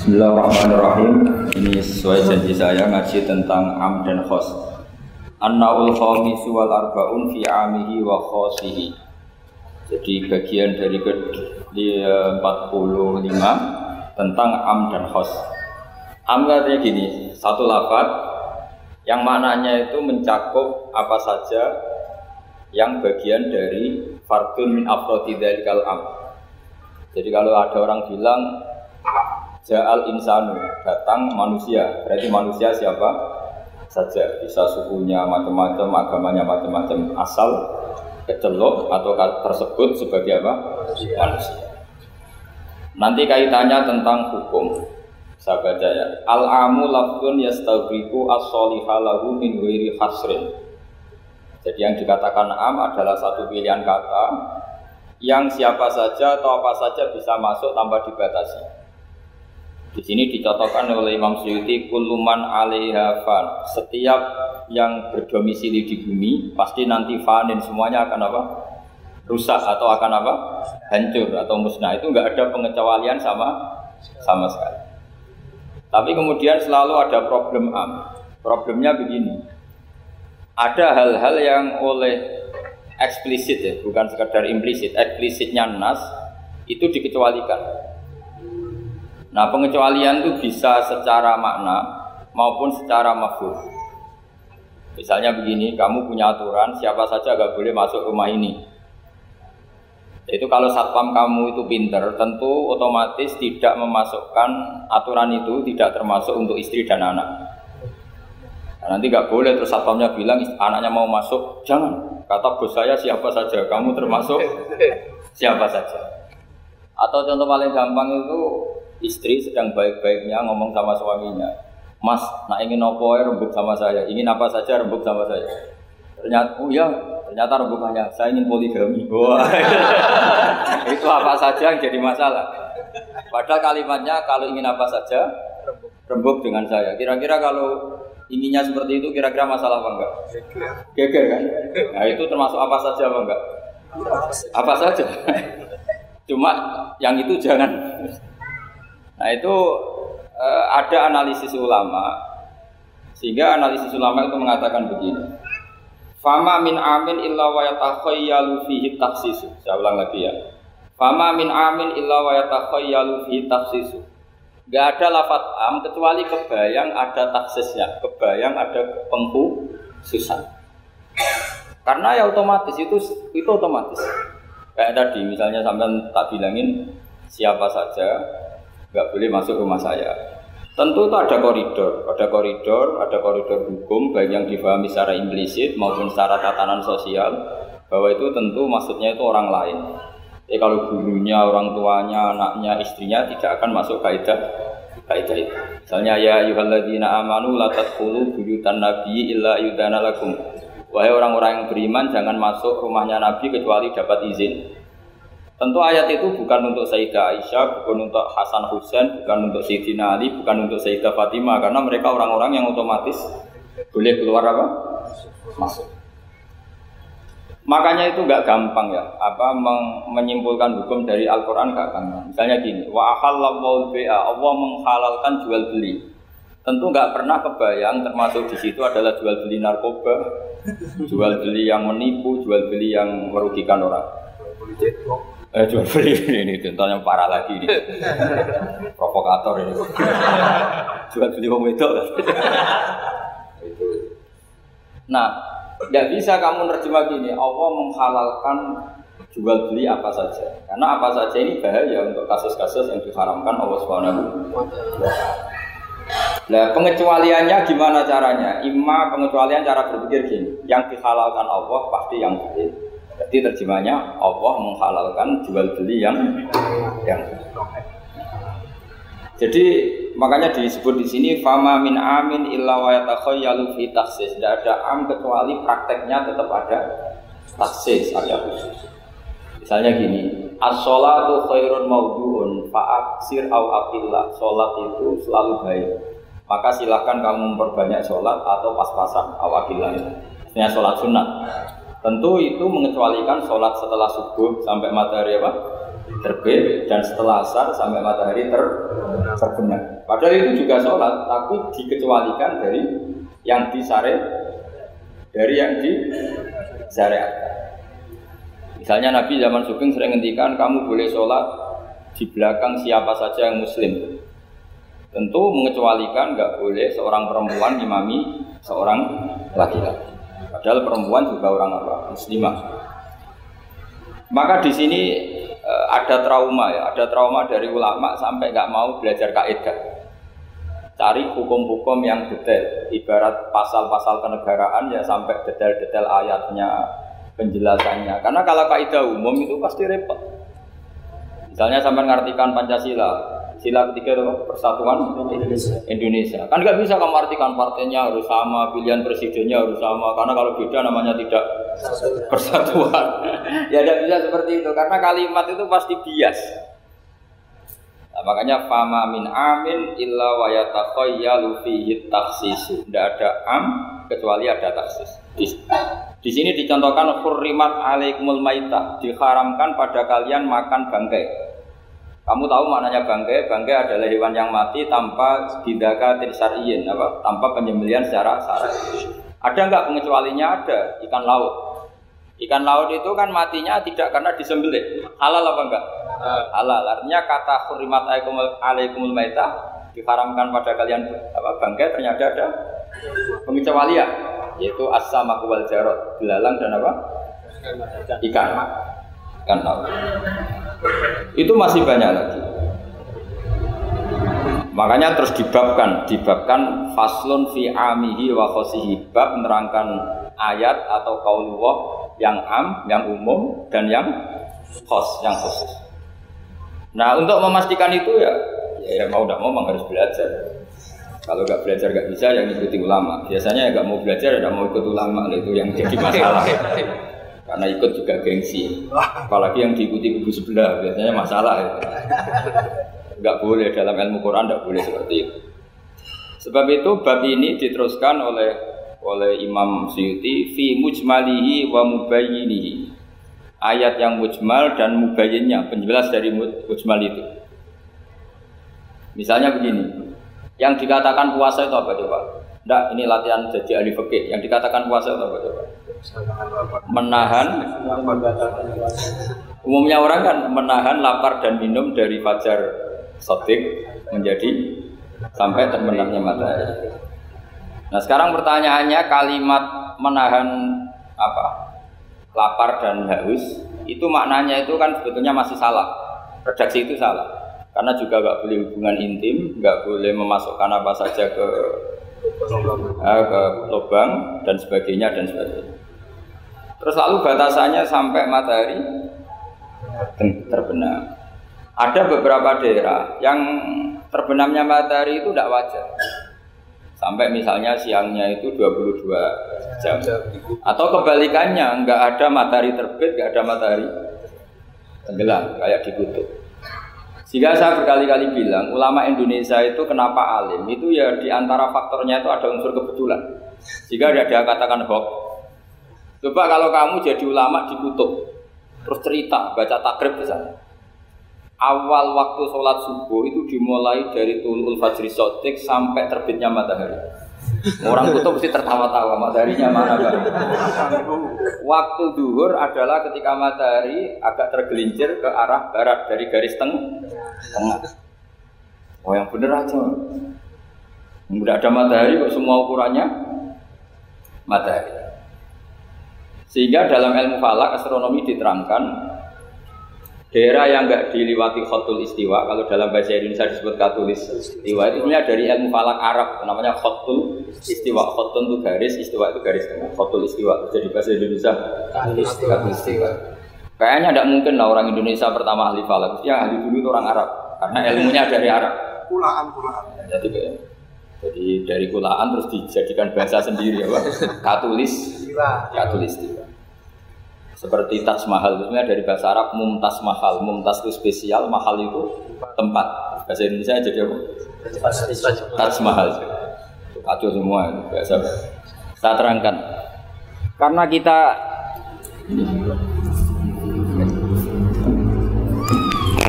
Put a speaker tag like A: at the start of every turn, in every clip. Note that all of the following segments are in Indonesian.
A: Bismillahirrahmanirrahim. Ini sesuai janji saya ngaji tentang am dan khos. An-naul khamisu wal arba'un fi amihi wa khosihi. Jadi bagian dari ke 45 tentang am dan khos. Am artinya gini, satu lafaz yang maknanya itu mencakup apa saja yang bagian dari fardun min afrodi dzalikal am. Jadi kalau ada orang bilang Ja'al insanu datang manusia berarti manusia siapa saja bisa sukunya macam-macam agamanya macam-macam asal kecelok atau tersebut sebagai apa manusia. manusia. Nanti kaitannya tentang hukum. Saya baca ya. Al amu lafdun yastaghriqu as-soliha lahu min ghairi hasrin. Jadi yang dikatakan am adalah satu pilihan kata yang siapa saja atau apa saja bisa masuk tanpa dibatasi. Di sini dicontohkan oleh Imam Suyuti kuluman alaiha fan. Setiap yang berdomisili di bumi pasti nanti fanin semuanya akan apa? Rusak atau akan apa? Hancur atau musnah. Itu enggak ada pengecualian sama sama sekali. Tapi kemudian selalu ada problem am. Problemnya begini. Ada hal-hal yang oleh eksplisit ya, bukan sekedar implisit. Eksplisitnya nas itu dikecualikan. Nah pengecualian itu bisa secara makna maupun secara mafhum. Misalnya begini, kamu punya aturan siapa saja gak boleh masuk rumah ini. Itu kalau satpam kamu itu pinter, tentu otomatis tidak memasukkan aturan itu tidak termasuk untuk istri dan anak. Nah, nanti gak boleh terus satpamnya bilang anaknya mau masuk, jangan. Kata bos saya siapa saja, kamu termasuk siapa saja. Atau contoh paling gampang itu istri sedang baik-baiknya ngomong sama suaminya, Mas, nak ingin apa ya rembuk sama saya, ingin apa saja rembuk sama saya. Ternyata, oh ya, ternyata rembukannya, saya ingin poligami. Wah, itu apa saja yang jadi masalah. Padahal kalimatnya kalau ingin apa saja, rembuk dengan saya. Kira-kira kalau inginnya seperti itu, kira-kira masalah apa enggak? Geger kan? Nah itu termasuk apa saja apa enggak? Apa saja. Cuma yang itu jangan Nah itu e, ada analisis ulama sehingga analisis ulama itu mengatakan begini. Fama min amin illa wa yatakhayyalu fihi taksisu. Saya ulang lagi ya. Fama min amin illa wa yatakhayyalu fihi taksisu. Gak ada lafat am kecuali kebayang ada taksisnya, kebayang ada pengkhususan. Karena ya otomatis itu itu otomatis. Kayak tadi misalnya sampai tak bilangin siapa saja nggak boleh masuk rumah saya. Tentu itu ada koridor, ada koridor, ada koridor hukum baik yang difahami secara implisit maupun secara tatanan sosial bahwa itu tentu maksudnya itu orang lain. Jadi kalau gurunya, orang tuanya, anaknya, istrinya tidak akan masuk kaidah kaidah itu. Misalnya ya ayyuhalladzina amanu la tadkhulu buyutan nabi illa yudana lakum. Wahai orang-orang yang beriman jangan masuk rumahnya nabi kecuali dapat izin. Tentu ayat itu bukan untuk Sayyidah Aisyah, bukan untuk Hasan Husain, bukan untuk Sayyidina Ali, bukan untuk Sayyidah Fatimah karena mereka orang-orang yang otomatis boleh keluar apa? Masuk. Makanya itu nggak gampang ya, apa menyimpulkan hukum dari Al-Quran nggak gampang. Misalnya gini, wa ahallallahu Allah menghalalkan jual beli. Tentu nggak pernah kebayang termasuk di situ adalah jual beli narkoba, jual beli yang menipu, jual beli yang merugikan orang. Eh jual beli ini contohnya parah lagi ini. Provokator ini. jual beli wong itu. Nah, tidak bisa kamu nerjemah gini, Allah menghalalkan jual beli apa saja. Karena apa saja ini bahaya untuk kasus-kasus yang diharamkan Allah Subhanahu Nah, pengecualiannya gimana caranya? Ima pengecualian cara berpikir gini, yang dihalalkan Allah pasti yang boleh jadi terjemahnya Allah menghalalkan jual beli yang yang jadi makanya disebut di sini fama min amin illa wa yatakhayyalu fi taksis. Tidak ada am kecuali prakteknya tetap ada taksis, ada khusus. Misalnya gini, as-sholatu khairun mawdu'un fa'aksir au aqillah. Sholat itu selalu baik. Maka silahkan kamu memperbanyak sholat atau pas-pasan aqillah. Maksudnya sholat sunat. Tentu itu mengecualikan sholat setelah subuh sampai matahari apa? terbit dan setelah asar sampai matahari ter terbenar. Padahal itu juga sholat, tapi dikecualikan dari yang disare dari yang di. Misalnya Nabi zaman Sugeng sering ngendikan kamu boleh sholat di belakang siapa saja yang muslim. Tentu mengecualikan nggak boleh seorang perempuan imami seorang laki-laki. Padahal perempuan juga orang apa? Muslimah. Maka di sini eh, ada trauma ya, ada trauma dari ulama sampai nggak mau belajar kaidah. Cari hukum-hukum yang detail, ibarat pasal-pasal kenegaraan ya sampai detail-detail ayatnya, penjelasannya. Karena kalau kaidah umum itu pasti repot. Misalnya sampai ngartikan Pancasila, sila ketiga itu persatuan Indonesia. Indonesia. Kan nggak bisa kamu artikan partainya harus sama, pilihan presidennya harus sama. Karena kalau beda namanya tidak persatuan. ya tidak bisa seperti itu karena kalimat itu pasti bias. Nah, makanya fama min amin illa wa yatakhayyalu fihi taksisu. Tidak ada am kecuali ada taksis. Di, di sini dicontohkan hurrimat alaikumul maitah, diharamkan pada kalian makan bangkai. Kamu tahu maknanya bangkai? Bangkai adalah hewan yang mati tanpa bidaka tirsariyin, apa? tanpa penyembelian secara syar'i. Ada nggak pengecualinya? Ada ikan laut. Ikan laut itu kan matinya tidak karena disembelih. Halal apa enggak? halal. Artinya kata hurimat alaikumul maitah diharamkan pada kalian apa bangkai ternyata ada pengecualian yaitu asama wal jarot, belalang dan apa? Ikan. Ikan laut. Itu masih banyak lagi. Makanya terus dibabkan, dibabkan faslun fi amihi wa khosihi bab menerangkan ayat atau kaulullah yang am, yang umum dan yang khos, yang khusus. Nah untuk memastikan itu ya, ya mau tidak mau memang harus belajar. Kalau nggak belajar nggak bisa yang ikuti ulama. Biasanya ya nggak mau belajar ya mau ikut ulama nah, itu yang jadi masalah. Karena ikut juga gengsi. Apalagi yang diikuti kubu sebelah biasanya masalah. Ya. Nggak boleh dalam ilmu Quran nggak boleh seperti itu. Sebab itu bab ini diteruskan oleh oleh Imam Syuuti fi mujmalihi wa mubayyinihi ayat yang mujmal dan mubayyinnya, penjelas dari mujmal itu. Misalnya begini, yang dikatakan puasa itu apa coba? Tidak, ini latihan jadi ahli fikih. Yang dikatakan puasa itu apa coba? Menahan. Umumnya orang kan menahan lapar dan minum dari fajar sotik menjadi sampai terbenamnya matahari. Nah sekarang pertanyaannya kalimat menahan apa? lapar dan haus itu maknanya itu kan sebetulnya masih salah redaksi itu salah karena juga nggak boleh hubungan intim nggak boleh memasukkan apa saja ke eh, ke lubang dan sebagainya dan sebagainya terus lalu batasannya sampai matahari terbenam ada beberapa daerah yang terbenamnya matahari itu tidak wajar Sampai misalnya siangnya itu 22 jam. Atau kebalikannya, nggak ada matahari terbit, nggak ada matahari tenggelam, kayak di kutub. Sehingga saya berkali-kali bilang, ulama Indonesia itu kenapa alim? Itu ya di antara faktornya itu ada unsur kebetulan. Jika ada dia katakan hoax. Coba kalau kamu jadi ulama di kutub, terus cerita, baca takrib di sana awal waktu sholat subuh itu dimulai dari tulul fajri sotik sampai terbitnya matahari. Orang kutub mesti tertawa-tawa mataharinya mana kan? Waktu duhur adalah ketika matahari agak tergelincir ke arah barat dari garis teng tengah. Oh yang bener aja. Tidak ada matahari kok semua ukurannya matahari. Sehingga dalam ilmu falak astronomi diterangkan daerah yang enggak diliwati khotul istiwa kalau dalam bahasa Indonesia disebut katulis istiwa itu sebenarnya dari ilmu falak Arab namanya khotul istiwa. Khotul itu garis istiwa itu garis tengah. Khotul istiwa jadi bahasa Indonesia katulis istiwa. kayaknya tidak mungkin lah orang Indonesia pertama ahli falak. Yang ahli dulu itu orang Arab karena ilmunya dari Arab.
B: Kulaan kulaan.
A: Jadi jadi dari kulaan terus dijadikan bahasa sendiri ya katulis katulis istiwa seperti Taj Mahal itu dari bahasa Arab mumtaz mahal. Mumtaz itu spesial, mahal itu tempat. Bahasa Indonesia jadi apa? Taj Mahal. Kacau semua itu bahasa. Saya terangkan. Karena kita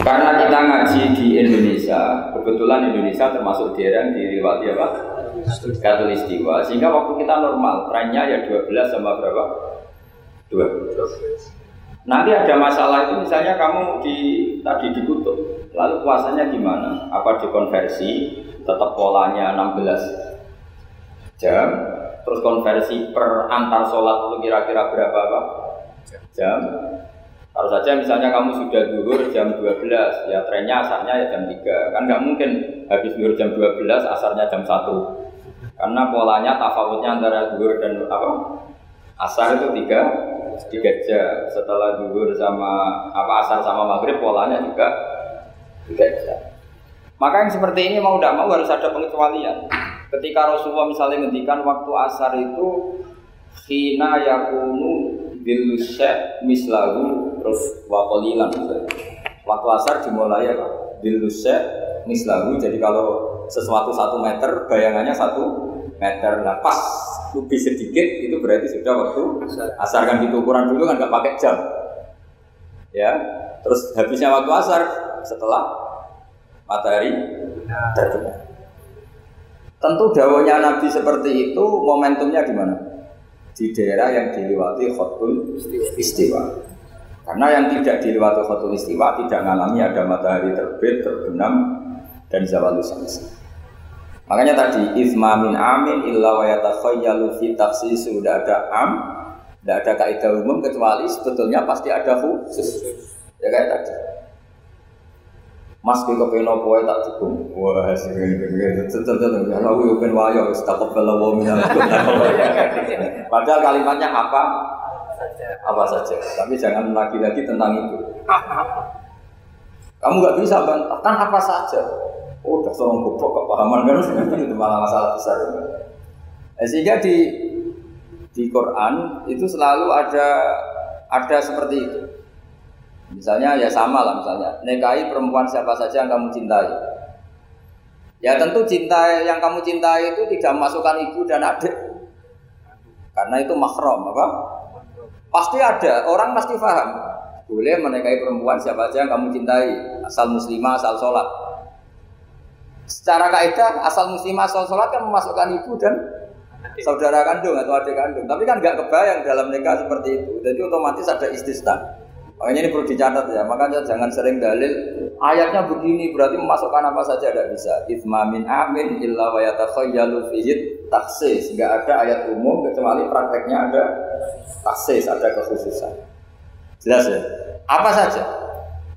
A: Karena kita ngaji di Indonesia, kebetulan Indonesia termasuk daerah yang diriwati apa? Katulistiwa. Sehingga waktu kita normal, trennya ya 12 sama berapa? 12. Nanti ada masalah itu misalnya kamu di tadi dikutuk, lalu puasanya gimana? Apa dikonversi? Tetap polanya 16 jam, terus konversi per antar sholat itu kira-kira berapa apa? Jam kalau saja misalnya kamu sudah duhur jam 12, ya trennya asarnya ya jam 3. Kan nggak mungkin habis duhur jam 12, asarnya jam 1. Karena polanya tafawutnya antara duhur dan apa? Asar itu 3, 3 jam. Setelah duhur sama apa asar sama maghrib polanya juga 3 jam. Maka yang seperti ini mau tidak mau harus ada pengecualian. Ketika Rasulullah misalnya ngendikan waktu asar itu Hina yakunu bilusya mislahu terus wakolilan waktu asar dimulai apa bilusya mislahu jadi kalau sesuatu satu meter bayangannya satu meter nah pas lebih sedikit itu berarti sudah waktu asar kan gitu ukuran dulu kan nggak pakai jam ya terus habisnya waktu asar setelah matahari terbenam tentu daunnya Nabi seperti itu momentumnya di mana di daerah yang dilewati khotul istiwa. Karena yang tidak dilewati khotul istiwa tidak mengalami ada matahari terbit, terbenam, dan zawal samsi. Makanya tadi isma min amin illa wa yatakhayyalu fi takhsis sudah ada am, tidak ada kaidah umum kecuali sebetulnya pasti ada khusus. Ya kayak tadi. Mas kowe kepen opo tak dukung. Wah, sing ngene tetep ya ben wayo wis tak kepel Padahal kalimatnya apa? Apa saja. Tapi jangan lagi-lagi tentang itu. Kamu nggak bisa bantahkan apa saja. Oh, udah seorang goblok kepahaman kan itu malah masalah besar. Eh, sehingga di di Quran itu selalu ada ada seperti itu. Misalnya ya sama lah misalnya, nikahi perempuan siapa saja yang kamu cintai. Ya tentu cinta yang kamu cintai itu tidak memasukkan ibu dan adik. Karena itu mahram apa? Pasti ada, orang pasti paham. Boleh menikahi perempuan siapa saja yang kamu cintai, asal muslimah, asal sholat. Secara kaidah, asal muslimah, asal sholat kan memasukkan ibu dan saudara kandung atau adik kandung. Tapi kan nggak kebayang dalam nikah seperti itu. Jadi otomatis ada istisna. Makanya ini perlu dicatat ya. Makanya jangan sering dalil ayatnya begini berarti memasukkan apa saja tidak bisa. Itmamin amin illa wa yatakhayyalu fihi taksis. Enggak ada ayat umum kecuali prakteknya ada taksis, ada kekhususan. Jelas ya? Apa saja?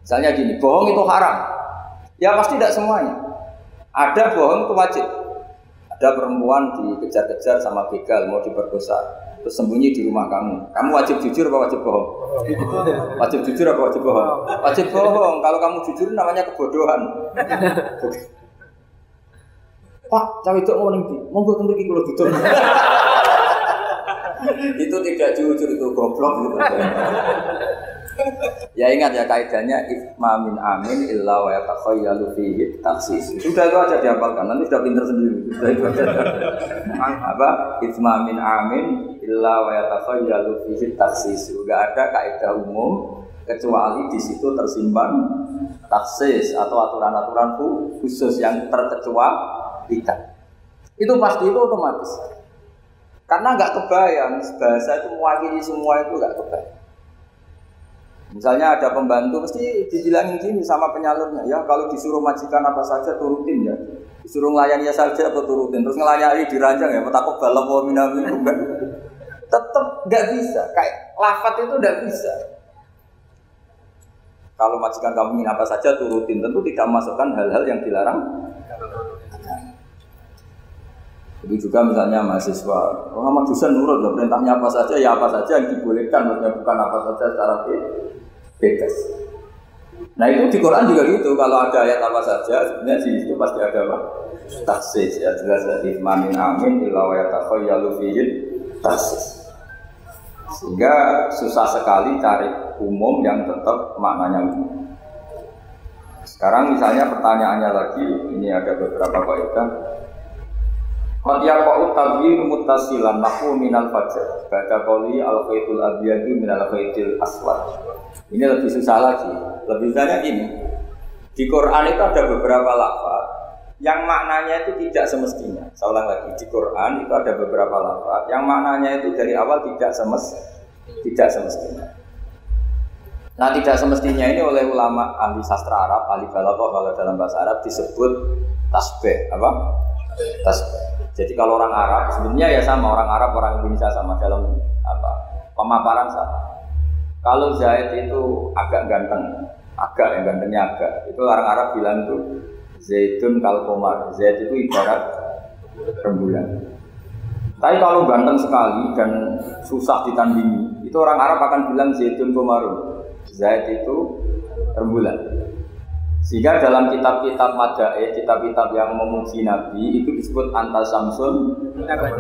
A: Misalnya gini, bohong itu haram. Ya pasti tidak semuanya. Ada bohong itu wajib. Ada perempuan dikejar-kejar sama begal mau diperkosa terus sembunyi di rumah kamu. Kamu wajib jujur apa wajib bohong? Wajib jujur apa wajib bohong? Wajib bohong. Kalau kamu jujur namanya kebodohan. Pak, cawe itu mau nih, mau gue tunggu kalau jujur. itu tidak jujur itu goblok gitu. Ya ingat ya kaidahnya ifma min amin illa wa yatakhayyalu fihi taksis. Sudah itu aja dihafalkan, nanti sudah pinter sendiri. Sudah itu aja. Apa? Ifma min amin illa wa yatakhayyalu fihi taksis. Enggak ada kaidah umum kecuali di situ tersimpan taksis atau aturan-aturan khusus yang terkecualikan. Itu pasti itu otomatis. Karena nggak kebayang bahasa itu mewakili semua itu nggak kebayang. Misalnya ada pembantu mesti dibilangin gini sama penyalurnya, ya kalau disuruh majikan apa saja turutin ya. Disuruh ya saja apa turutin. Terus ngelayani diranjang ya, takut balap wa minamin. Tetap nggak bisa. Kayak lafat itu nggak bisa. Kalau majikan kamu ingin apa saja turutin, tentu tidak masukkan hal-hal yang dilarang. Jadi juga misalnya mahasiswa, oh, sama dosen nurut loh, perintahnya apa saja, ya apa saja yang dibolehkan, maksudnya bukan apa saja secara bebas. Nah itu di Quran juga gitu, kalau ada ayat apa saja, sebenarnya di situ pasti ada apa? Taksis, ya jelas dari mamin amin, ila wa yatakhayalu fihin taksis. Sehingga susah sekali cari umum yang tetap maknanya umum. Sekarang misalnya pertanyaannya lagi, ini ada beberapa kaidah Matiya kau tabi mutasilan nahu minal fajar. Baca koli al khaitul abiyadu minal khaitil aswad. Ini lebih susah lagi. Lebih banyak ini. Di Quran itu ada beberapa lafaz yang maknanya itu tidak semestinya. Saya ulang lagi, di Quran itu ada beberapa lafaz yang maknanya itu dari awal tidak semes tidak semestinya. Nah tidak semestinya ini oleh ulama ahli sastra Arab, ahli balaghah kalau dalam bahasa Arab disebut tasbih apa? Tasbih. Jadi kalau orang Arab sebenarnya ya sama orang Arab orang Indonesia sama dalam apa pemaparan sama. Kalau Zaid itu agak ganteng, agak yang gantengnya agak, itu orang Arab bilang itu Zaidun kalkomar. Zaid itu ibarat rembulan. Tapi kalau ganteng sekali dan susah ditandingi, itu orang Arab akan bilang Zaidun komarun. Zaid itu rembulan. Sehingga dalam kitab-kitab madae, kitab-kitab yang memuji Nabi itu disebut anta samsun,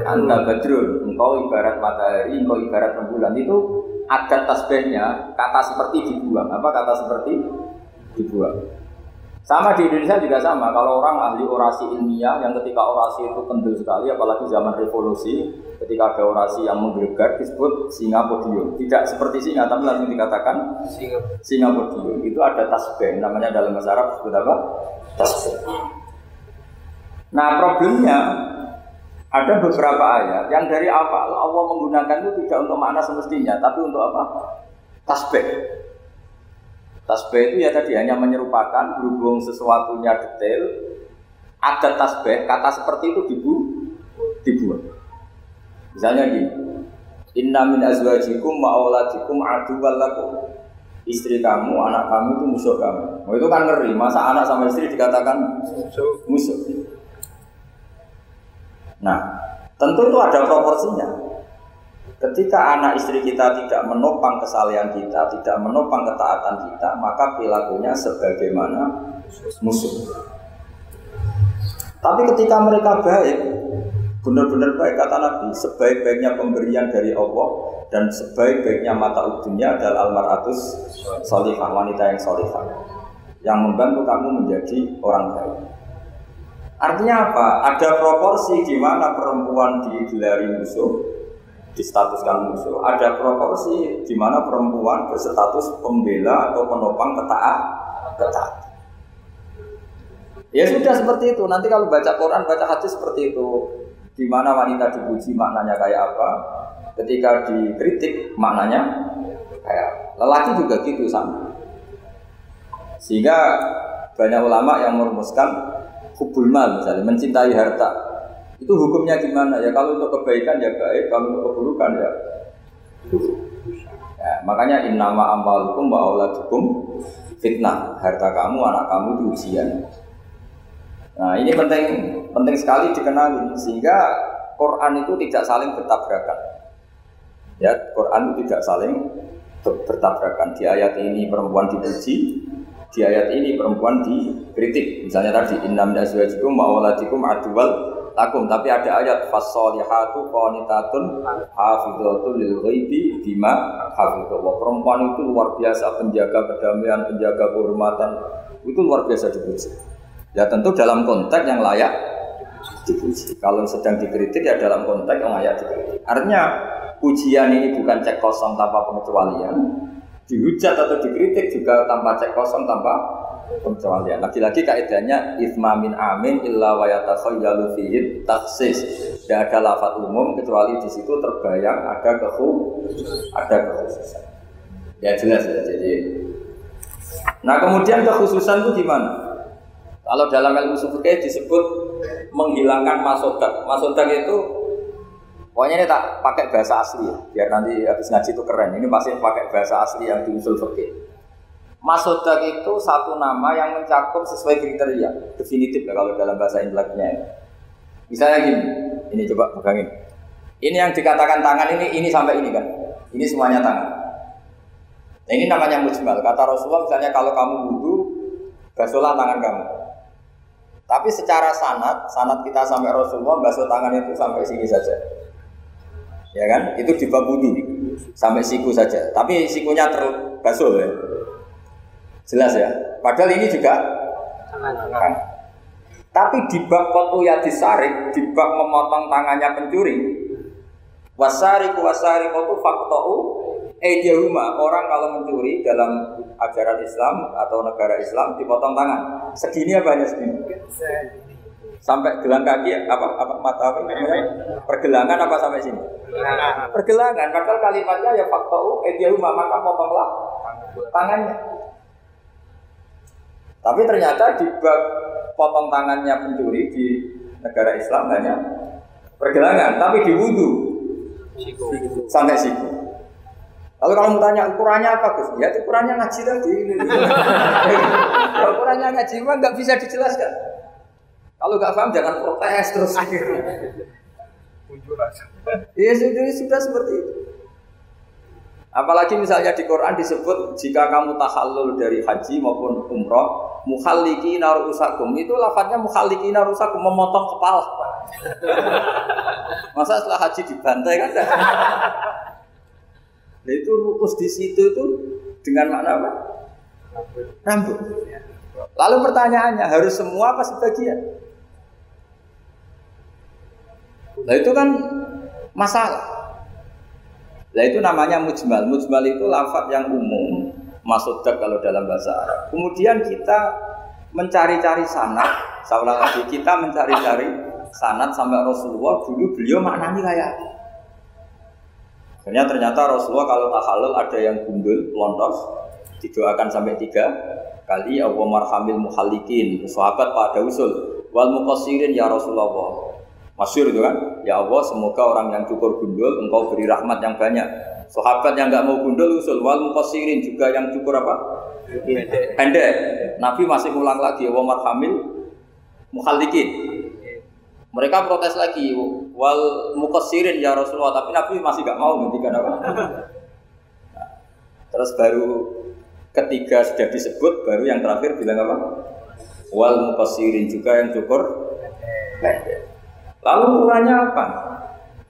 A: anta badrun. Engkau ibarat matahari, engkau ibarat rembulan. Itu ada tasbihnya, kata seperti dibuang. Apa kata seperti dibuang? Sama di Indonesia juga sama. Kalau orang ahli orasi ilmiah yang ketika orasi itu kendel sekali, apalagi zaman revolusi, ketika ada orasi yang menggelegar disebut singa podium. Tidak seperti singa, tapi langsung dikatakan singa, singa podium. Itu ada tasbih, namanya dalam bahasa Arab disebut apa? Tasbih. Nah problemnya ada beberapa ayat yang dari awal Allah menggunakan itu tidak untuk makna semestinya, tapi untuk apa? Tasbih. Tasbih itu ya tadi hanya menyerupakan berhubung sesuatunya detail. Ada tasbih, kata seperti itu dibu, dibuat. Misalnya gini, Inna min azwajikum ma'awladikum aduwal lakum. Istri kamu, anak kamu itu musuh kamu. Oh, itu kan ngeri, masa anak sama istri dikatakan musuh. Nah, tentu itu ada proporsinya. Ketika anak istri kita tidak menopang kesalahan kita, tidak menopang ketaatan kita, maka perilakunya sebagaimana musuh. Tapi ketika mereka baik, benar-benar baik kata Nabi, sebaik-baiknya pemberian dari Allah dan sebaik-baiknya mata dunia adalah almaratus salihah wanita yang salihah yang membantu kamu menjadi orang baik. Artinya apa? Ada proporsi di mana perempuan digelari musuh, distatuskan musuh. Ada proporsi di mana perempuan berstatus pembela atau penopang ketaat, ketaat. Ya sudah seperti itu. Nanti kalau baca Quran, baca hadis seperti itu. Di mana wanita dipuji maknanya kayak apa? Ketika dikritik maknanya kayak lelaki juga gitu sama. Sehingga banyak ulama yang merumuskan hubul mal misalnya mencintai harta itu hukumnya gimana ya? Kalau untuk kebaikan ya baik, kalau untuk keburukan ya Ya, makanya innama amalukum wa auladukum fitnah. Harta kamu, anak kamu itu ujian. Nah, ini penting penting sekali dikenali sehingga Quran itu tidak saling bertabrakan. Ya, Quran itu tidak saling bertabrakan. Di ayat ini perempuan dipuji, di ayat ini perempuan dikritik. Misalnya tadi innam azwajikum wa auladikum aduwal lakum tapi ada ayat fasolihatu qanitatun hafidhatun lil ghaibi bima hafidhallah perempuan itu luar biasa penjaga kedamaian penjaga kehormatan. Itu luar biasa dipuji. Ya tentu dalam konteks yang layak dipuji. Kalau sedang dikritik ya dalam konteks yang layak dikritik. Artinya pujian ini bukan cek kosong tanpa pengecualian. Dihujat atau dikritik juga tanpa cek kosong tanpa pengecualian. Lagi-lagi kaidahnya isma min amin illa wa yatakhayyalu fihi taksis. Tidak ada lafaz umum kecuali di situ terbayang ada kehu ada kekhususan. Ya jelas ya. Jadi Nah kemudian kekhususan itu gimana? Kalau dalam ilmu fikih disebut menghilangkan masodak. Masodak itu pokoknya ini tak pakai bahasa asli ya, biar nanti habis ngaji itu keren. Ini masih pakai bahasa asli yang diusul fikih. Masodak itu satu nama yang mencakup sesuai kriteria definitif lah kalau dalam bahasa inteleknya. Misalnya gini, ini coba pegangin. Ini yang dikatakan tangan ini, ini sampai ini kan. Ini semuanya tangan. Nah, ini namanya mujmal. Kata Rasulullah misalnya kalau kamu wudhu, basuhlah tangan kamu. Tapi secara sanat, sanat kita sampai Rasulullah basuh tangan itu sampai sini saja. Ya kan? Itu di bab sampai siku saja. Tapi sikunya terbasuh ya. Jelas ya. Padahal ini juga tangan. Tapi di bab kotu ya disarik, di bab memotong tangannya pencuri, wasari wasari kotu faktou Ejahuma orang kalau mencuri dalam ajaran Islam atau negara Islam dipotong tangan. Segini apa hanya segini? Sampai gelang kaki apa apa mata apa Pergelangan apa sampai sini? Pergelangan. Padahal kalimatnya ya faktau Ejahuma maka potonglah tangannya. Tapi ternyata di bab potong tangannya pencuri di negara Islam hanya pergelangan, tapi di wudhu sampai siku. Lalu kalau mau tanya ukurannya apa Gus? Ya ukurannya ngaji tadi. ya, ukurannya ngaji mah nggak bisa dijelaskan. Kalau nggak paham jangan protes terus. Iya sudah sudah seperti itu. Apalagi misalnya di Quran disebut jika kamu tahallul dari haji maupun umroh, mukhalliki narusakum itu lafadznya mukhalliki narusakum memotong kepala. Masa setelah haji dibantai kan? Nah itu rukus di situ itu dengan makna apa? Rambut. Lalu pertanyaannya harus semua apa sebagian? Nah itu kan masalah. Nah itu namanya mujmal. Mujmal itu lafaz yang umum, masuk kalau dalam bahasa Arab. Kemudian kita mencari-cari sanat. Saya lagi, kita mencari-cari sanat sampai Rasulullah dulu beliau maknanya kayak Akhirnya ternyata Rasulullah kalau tak halal ada yang gundul, lontos, didoakan sampai tiga kali Allah marhamil muhalikin sahabat pada usul wal mukasirin ya Rasulullah Masyur itu kan, ya Allah semoga orang yang cukur gundul engkau beri rahmat yang banyak. Sahabat yang nggak mau gundul usul wal mukasirin juga yang cukur apa? Pendek. Nabi masih ulang lagi, wa marhamil mukhalikin. Mereka protes lagi, wal mukasirin ya Rasulullah, tapi Nabi masih nggak mau ngendikan apa. terus baru ketiga sudah disebut, baru yang terakhir bilang apa? Wal mukasirin juga yang cukur pendek. Lalu ukurannya apa?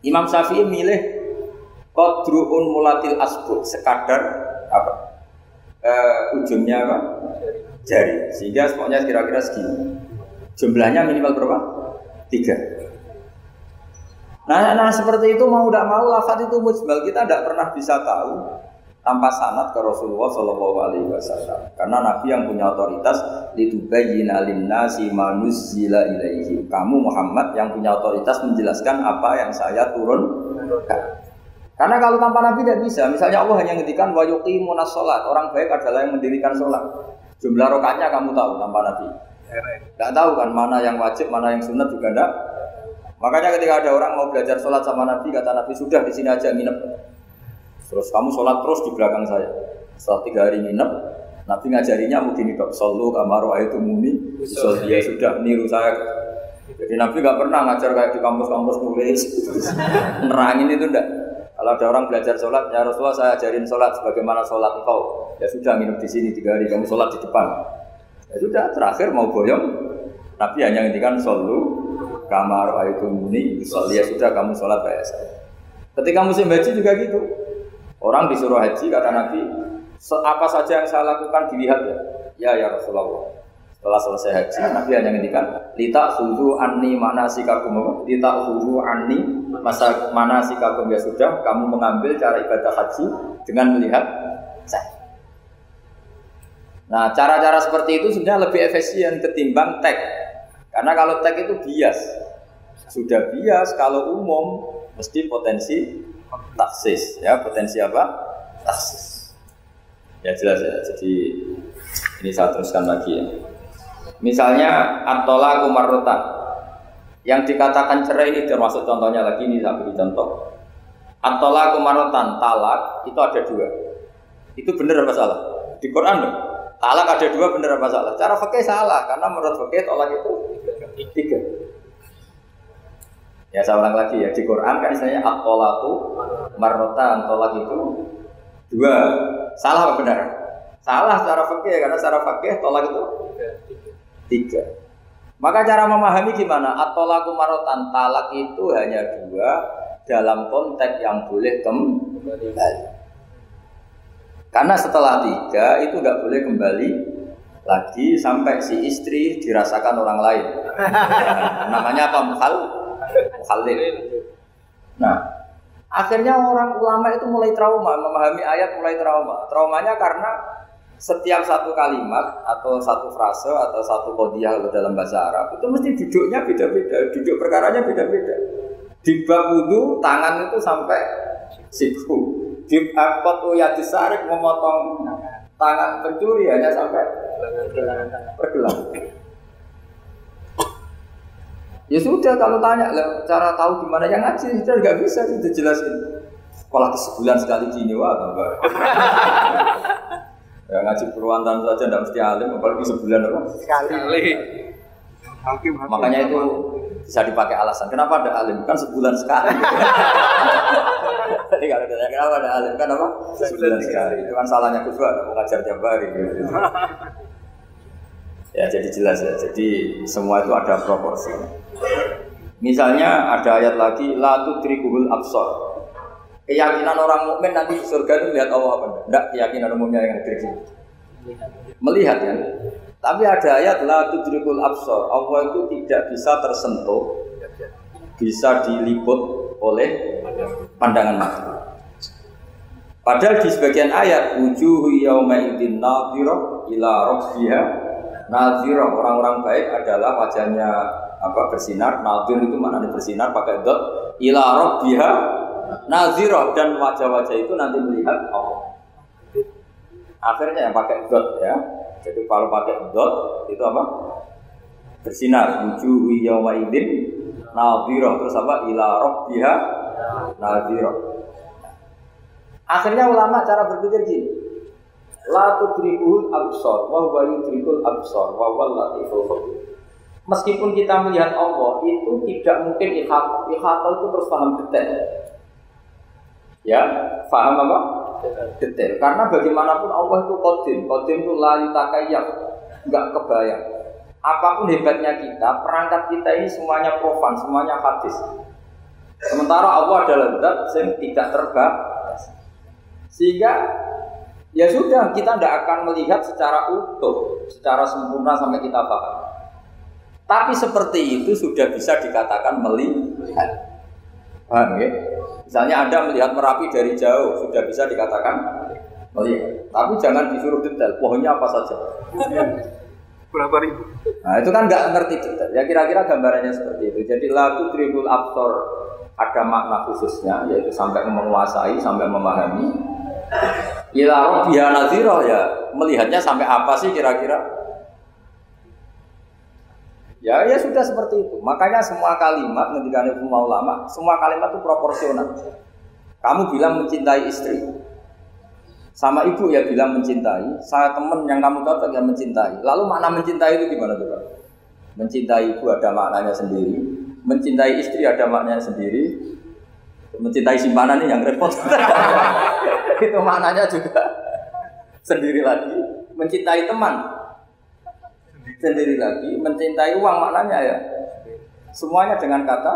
A: Imam Syafi'i milih kodruun mulatil asbuk sekadar apa? Uh, ujungnya apa? Jari. Sehingga pokoknya kira-kira segini. Jumlahnya minimal berapa? Tiga. Nah, nah seperti itu mau tidak mau lafaz itu mujmal kita tidak pernah bisa tahu tanpa sanat ke Rasulullah Shallallahu Alaihi Wasallam. Karena Nabi yang punya otoritas litubayyin nasi manuzila ilaihi. Kamu Muhammad yang punya otoritas menjelaskan apa yang saya turunkan. Karena kalau tanpa Nabi tidak bisa. Misalnya Allah hanya ngendikan wa yuqimuna sholat. Orang baik adalah yang mendirikan sholat. Jumlah rokatnya kamu tahu tanpa Nabi. Tidak tahu kan mana yang wajib, mana yang sunat juga tidak. Makanya ketika ada orang mau belajar sholat sama Nabi, kata Nabi sudah di sini aja nginep. Terus kamu sholat terus di belakang saya. Setelah tiga hari nginep, Nabi ngajarinya mungkin dok solu kamaru itu muni. Dia sudah niru saya. Jadi Nabi nggak pernah ngajar kayak di kampus-kampus nulis, nerangin itu enggak. Kalau ada orang belajar sholat, ya Rasulullah saya ajarin sholat sebagaimana sholat engkau. Ya sudah nginep di sini tiga hari, kamu sholat di depan. Ya sudah, terakhir mau boyong, Nabi hanya ngintikan solu kamar itu muni. Ya sudah kamu sholat kayak saya. Ketika musim haji juga gitu. Orang disuruh haji kata Nabi, apa saja yang saya lakukan dilihat ya. Ya ya Rasulullah. Setelah selesai haji, Nabi hanya ngendikan, lita khudu anni mana sikakum, lita khudu anni masa mana sikakum ya sudah, kamu mengambil cara ibadah haji dengan melihat saya. Nah, cara-cara seperti itu sebenarnya lebih efisien ketimbang tag. Karena kalau tag itu bias. Sudah bias, kalau umum mesti potensi taksis ya potensi apa? Taksis. Ya jelas ya. Jadi ini saya teruskan lagi ya. Misalnya atola kumarutan yang dikatakan cerai ini termasuk contohnya lagi ini saya beri contoh. Atola kumarutan talak itu ada dua. Itu benar apa salah? Di Quran dong talak ada dua benar apa salah? Cara fakih salah karena menurut fakih tolak itu tiga Ya saya ulang lagi ya di Quran kan istilahnya atolatu marrota tolak itu dua salah apa benar? Salah secara fakih karena secara fakih tolak itu tiga. Maka cara memahami gimana? Atolaku marotan talak itu hanya dua dalam konteks yang boleh kembali. Karena setelah tiga itu nggak boleh kembali lagi sampai si istri dirasakan orang lain. namanya apa? Mukhal Mukhalil. Nah, Akhirnya orang ulama itu mulai trauma, memahami ayat mulai trauma. Traumanya karena setiap satu kalimat atau satu frase atau satu kodiah dalam bahasa Arab itu mesti duduknya beda-beda, duduk perkaranya beda-beda. Di bab wudhu tangan itu sampai siku. Di angkot ya disarik memotong tangan pencuri hanya sampai pergelang. Ya sudah kalau tanya lah, cara tahu gimana yang ngaji sudah nggak bisa itu jelasin. Sekolah ke sebulan sekali gini wah enggak. ya ngaji Purwantan saja tidak mesti alim apalagi sebulan apa?
B: Sekali.
A: Makanya itu bisa dipakai alasan. Kenapa ada alim? Kan sebulan sekali. Jadi kalau ditanya kenapa ada alim kan apa? Sebulan sekali. Itu kan salahnya Gus ada mengajar tiap hari. Gitu. Ya jadi jelas ya. Jadi semua itu ada proporsi. Misalnya ada ayat lagi la tudrikul absar. Keyakinan orang mukmin nanti di surga itu melihat Allah apa enggak? keyakinan umumnya yang hadir sini. Melihat ya. Tapi ada ayat la tudrikul absar. Allah itu tidak bisa tersentuh bisa diliput oleh pandangan mata. Padahal di sebagian ayat wujuhu yauma idzin nadhirah ila rabbiha nadhirah orang-orang baik adalah wajahnya apa bersinar. Nadir itu maknanya bersinar pakai dot. Ila rabbiha nazirah. Dan wajah-wajah itu nanti melihat Allah. Akhirnya yang pakai dot ya. Jadi kalau pakai dot itu apa? Bersinar. Wujuh yauma idzin nadhirah terus apa? Ila rabbiha nadhirah akhirnya ulama cara berpikir gini la tudrikul absar wa huwa yudrikul absar wa huwa latiful khabir Meskipun kita melihat Allah itu tidak mungkin ikhata. Ikhata itu terus paham detail. Ya, paham apa? Detail. Karena bagaimanapun Allah itu kodim. Kodim itu layu takayak. Enggak kebayang. Apa pun hebatnya kita, perangkat kita ini semuanya profan, semuanya hadis. Sementara Allah adalah zat yang tidak terbatas. Sehingga ya sudah kita tidak akan melihat secara utuh, secara sempurna sampai kita paham. Tapi seperti itu sudah bisa dikatakan melihat. Paham ya? Misalnya Anda melihat Merapi dari jauh, sudah bisa dikatakan melihat. Tapi jangan disuruh detail, pohonnya apa saja.
B: Berapa ribu?
A: Nah itu kan nggak ngerti detail. Ya kira-kira gambarannya seperti itu. Jadi lagu tribul absor ada makna khususnya, yaitu sampai menguasai, sampai memahami. Ila robiya ya melihatnya sampai apa sih kira-kira? Ya, ya sudah seperti itu. Makanya semua kalimat ketika semua ulama, semua kalimat itu proporsional. Kamu bilang mencintai istri, sama ibu ya bilang mencintai, saya teman yang kamu tahu yang mencintai. Lalu makna mencintai itu gimana tuh? Mencintai ibu ada maknanya sendiri, mencintai istri ada maknanya sendiri, mencintai simpanan ini yang repot. itu maknanya juga sendiri lagi. Mencintai teman sendiri lagi mencintai uang maknanya ya semuanya dengan kata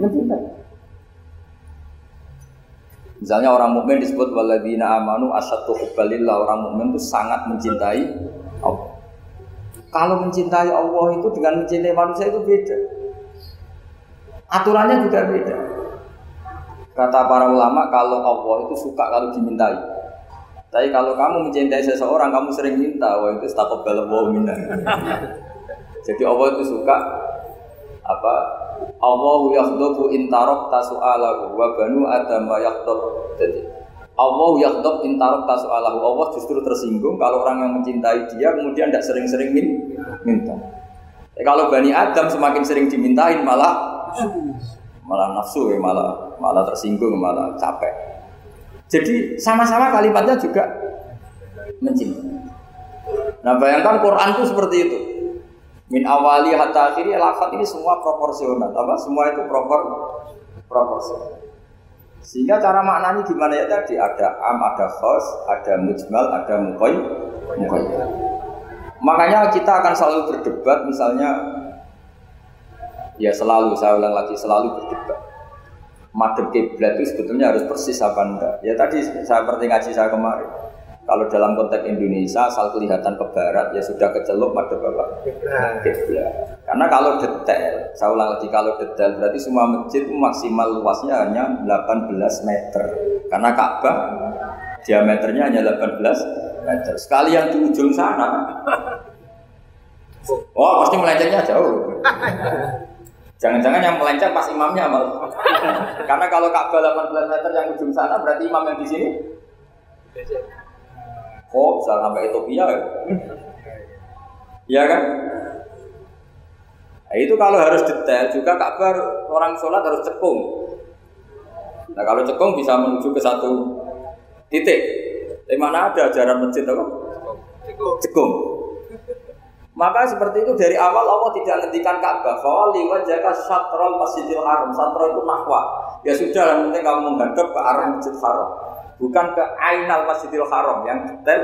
A: mencintai Misalnya orang mukmin disebut waladina amanu asyatu hubbalillah orang mukmin itu sangat mencintai Allah. Kalau mencintai Allah itu dengan mencintai manusia itu beda. Aturannya juga beda. Kata para ulama kalau Allah itu suka kalau dimintai. Tapi kalau kamu mencintai seseorang, kamu sering minta, wah itu setakat balap minna. Jadi Allah itu suka apa? Allahu yakhdubu intarok tasu'alahu wa banu adam yakhdub. Jadi Allah yakhdub intarok tasu'alahu. Allah justru tersinggung kalau orang yang mencintai dia kemudian tidak sering-sering minta. Ya, kalau Bani Adam semakin sering dimintain malah malah nafsu ya malah malah tersinggung malah capek. Jadi sama-sama kalimatnya juga mencintai. Nah bayangkan Quran itu seperti itu. Min awali hatta akhiri lafat ini semua proporsional. Apa? Semua itu propor proporsional. Sehingga cara maknanya gimana ya tadi? Ada am, ada khos, ada mujmal, ada mukoy, mukoy. Makanya kita akan selalu berdebat misalnya ya selalu saya ulang lagi selalu berdebat madhep kiblat itu sebetulnya harus persis apa enggak? Ya tadi saya seperti ngaji saya kemarin. Kalau dalam konteks Indonesia asal kelihatan ke barat ya sudah kecelok madhep apa? Kiblat. Karena kalau detail, saya ulang lagi kalau detail berarti semua masjid maksimal luasnya hanya 18 meter. Karena Ka'bah diameternya hanya 18 meter. Sekali yang di ujung sana, oh pasti melencengnya jauh. Jangan-jangan yang melenceng pas imamnya malah. Karena kalau Ka'bah 18 meter yang ujung sana berarti imam yang di sini. Oh, bisa sampai Ethiopia ya. Iya kan? Nah, itu kalau harus detail juga Ka'bah orang sholat harus cekung. Nah kalau cekung bisa menuju ke satu titik. Di mana ada ajaran masjid apa? Cekung. Maka seperti itu dari awal Allah tidak menghentikan Ka'bah. Fawali wajaka syatrol masjidil haram. Satro itu nahwa. Ya sudah, penting kamu menghadap ke arah masjid haram. Bukan ke ainal masjidil haram yang detail.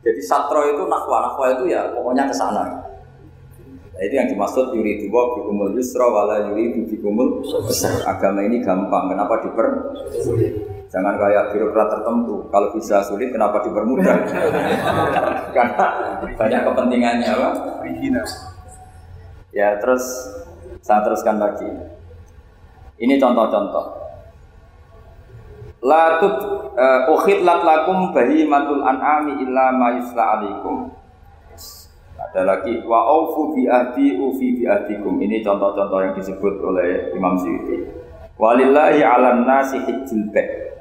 A: Jadi satro itu nahwa. Nahwa itu ya pokoknya ke sana. Nah, itu yang dimaksud yuridu wa bikumul yusra wala yuridu bikumul Agama ini gampang, kenapa diper? Jangan kayak birokrat tertentu. Kalau bisa sulit, kenapa dipermudah? Karena banyak kepentingannya, Pak. Ya, terus saya teruskan lagi. Ini contoh-contoh. Latut uh, ukhidlat lakum bahimatul an'ami illa ma yusla alaikum. Ada lagi wa aufu bi ahdi ufi bi ahdikum. Ini contoh-contoh yang disebut oleh Imam Syuuti. Walillahi 'alan nasi hijjul bait.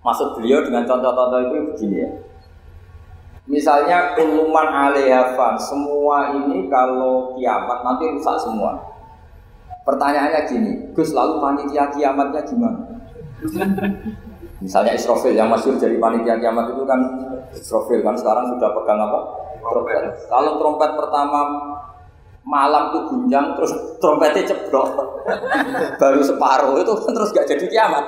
A: Maksud beliau dengan contoh-contoh itu begini ya. Misalnya kuluman alehafan, semua ini kalau kiamat nanti rusak semua. Pertanyaannya gini, Gus lalu panitia kiamatnya gimana? Misalnya Israfil yang masih jadi panitia kiamat itu kan Israfil kan sekarang sudah pegang apa? Trompet. Kalau trompet pertama malam tuh gunjang terus trompetnya ceblok baru separuh itu kan terus gak jadi kiamat.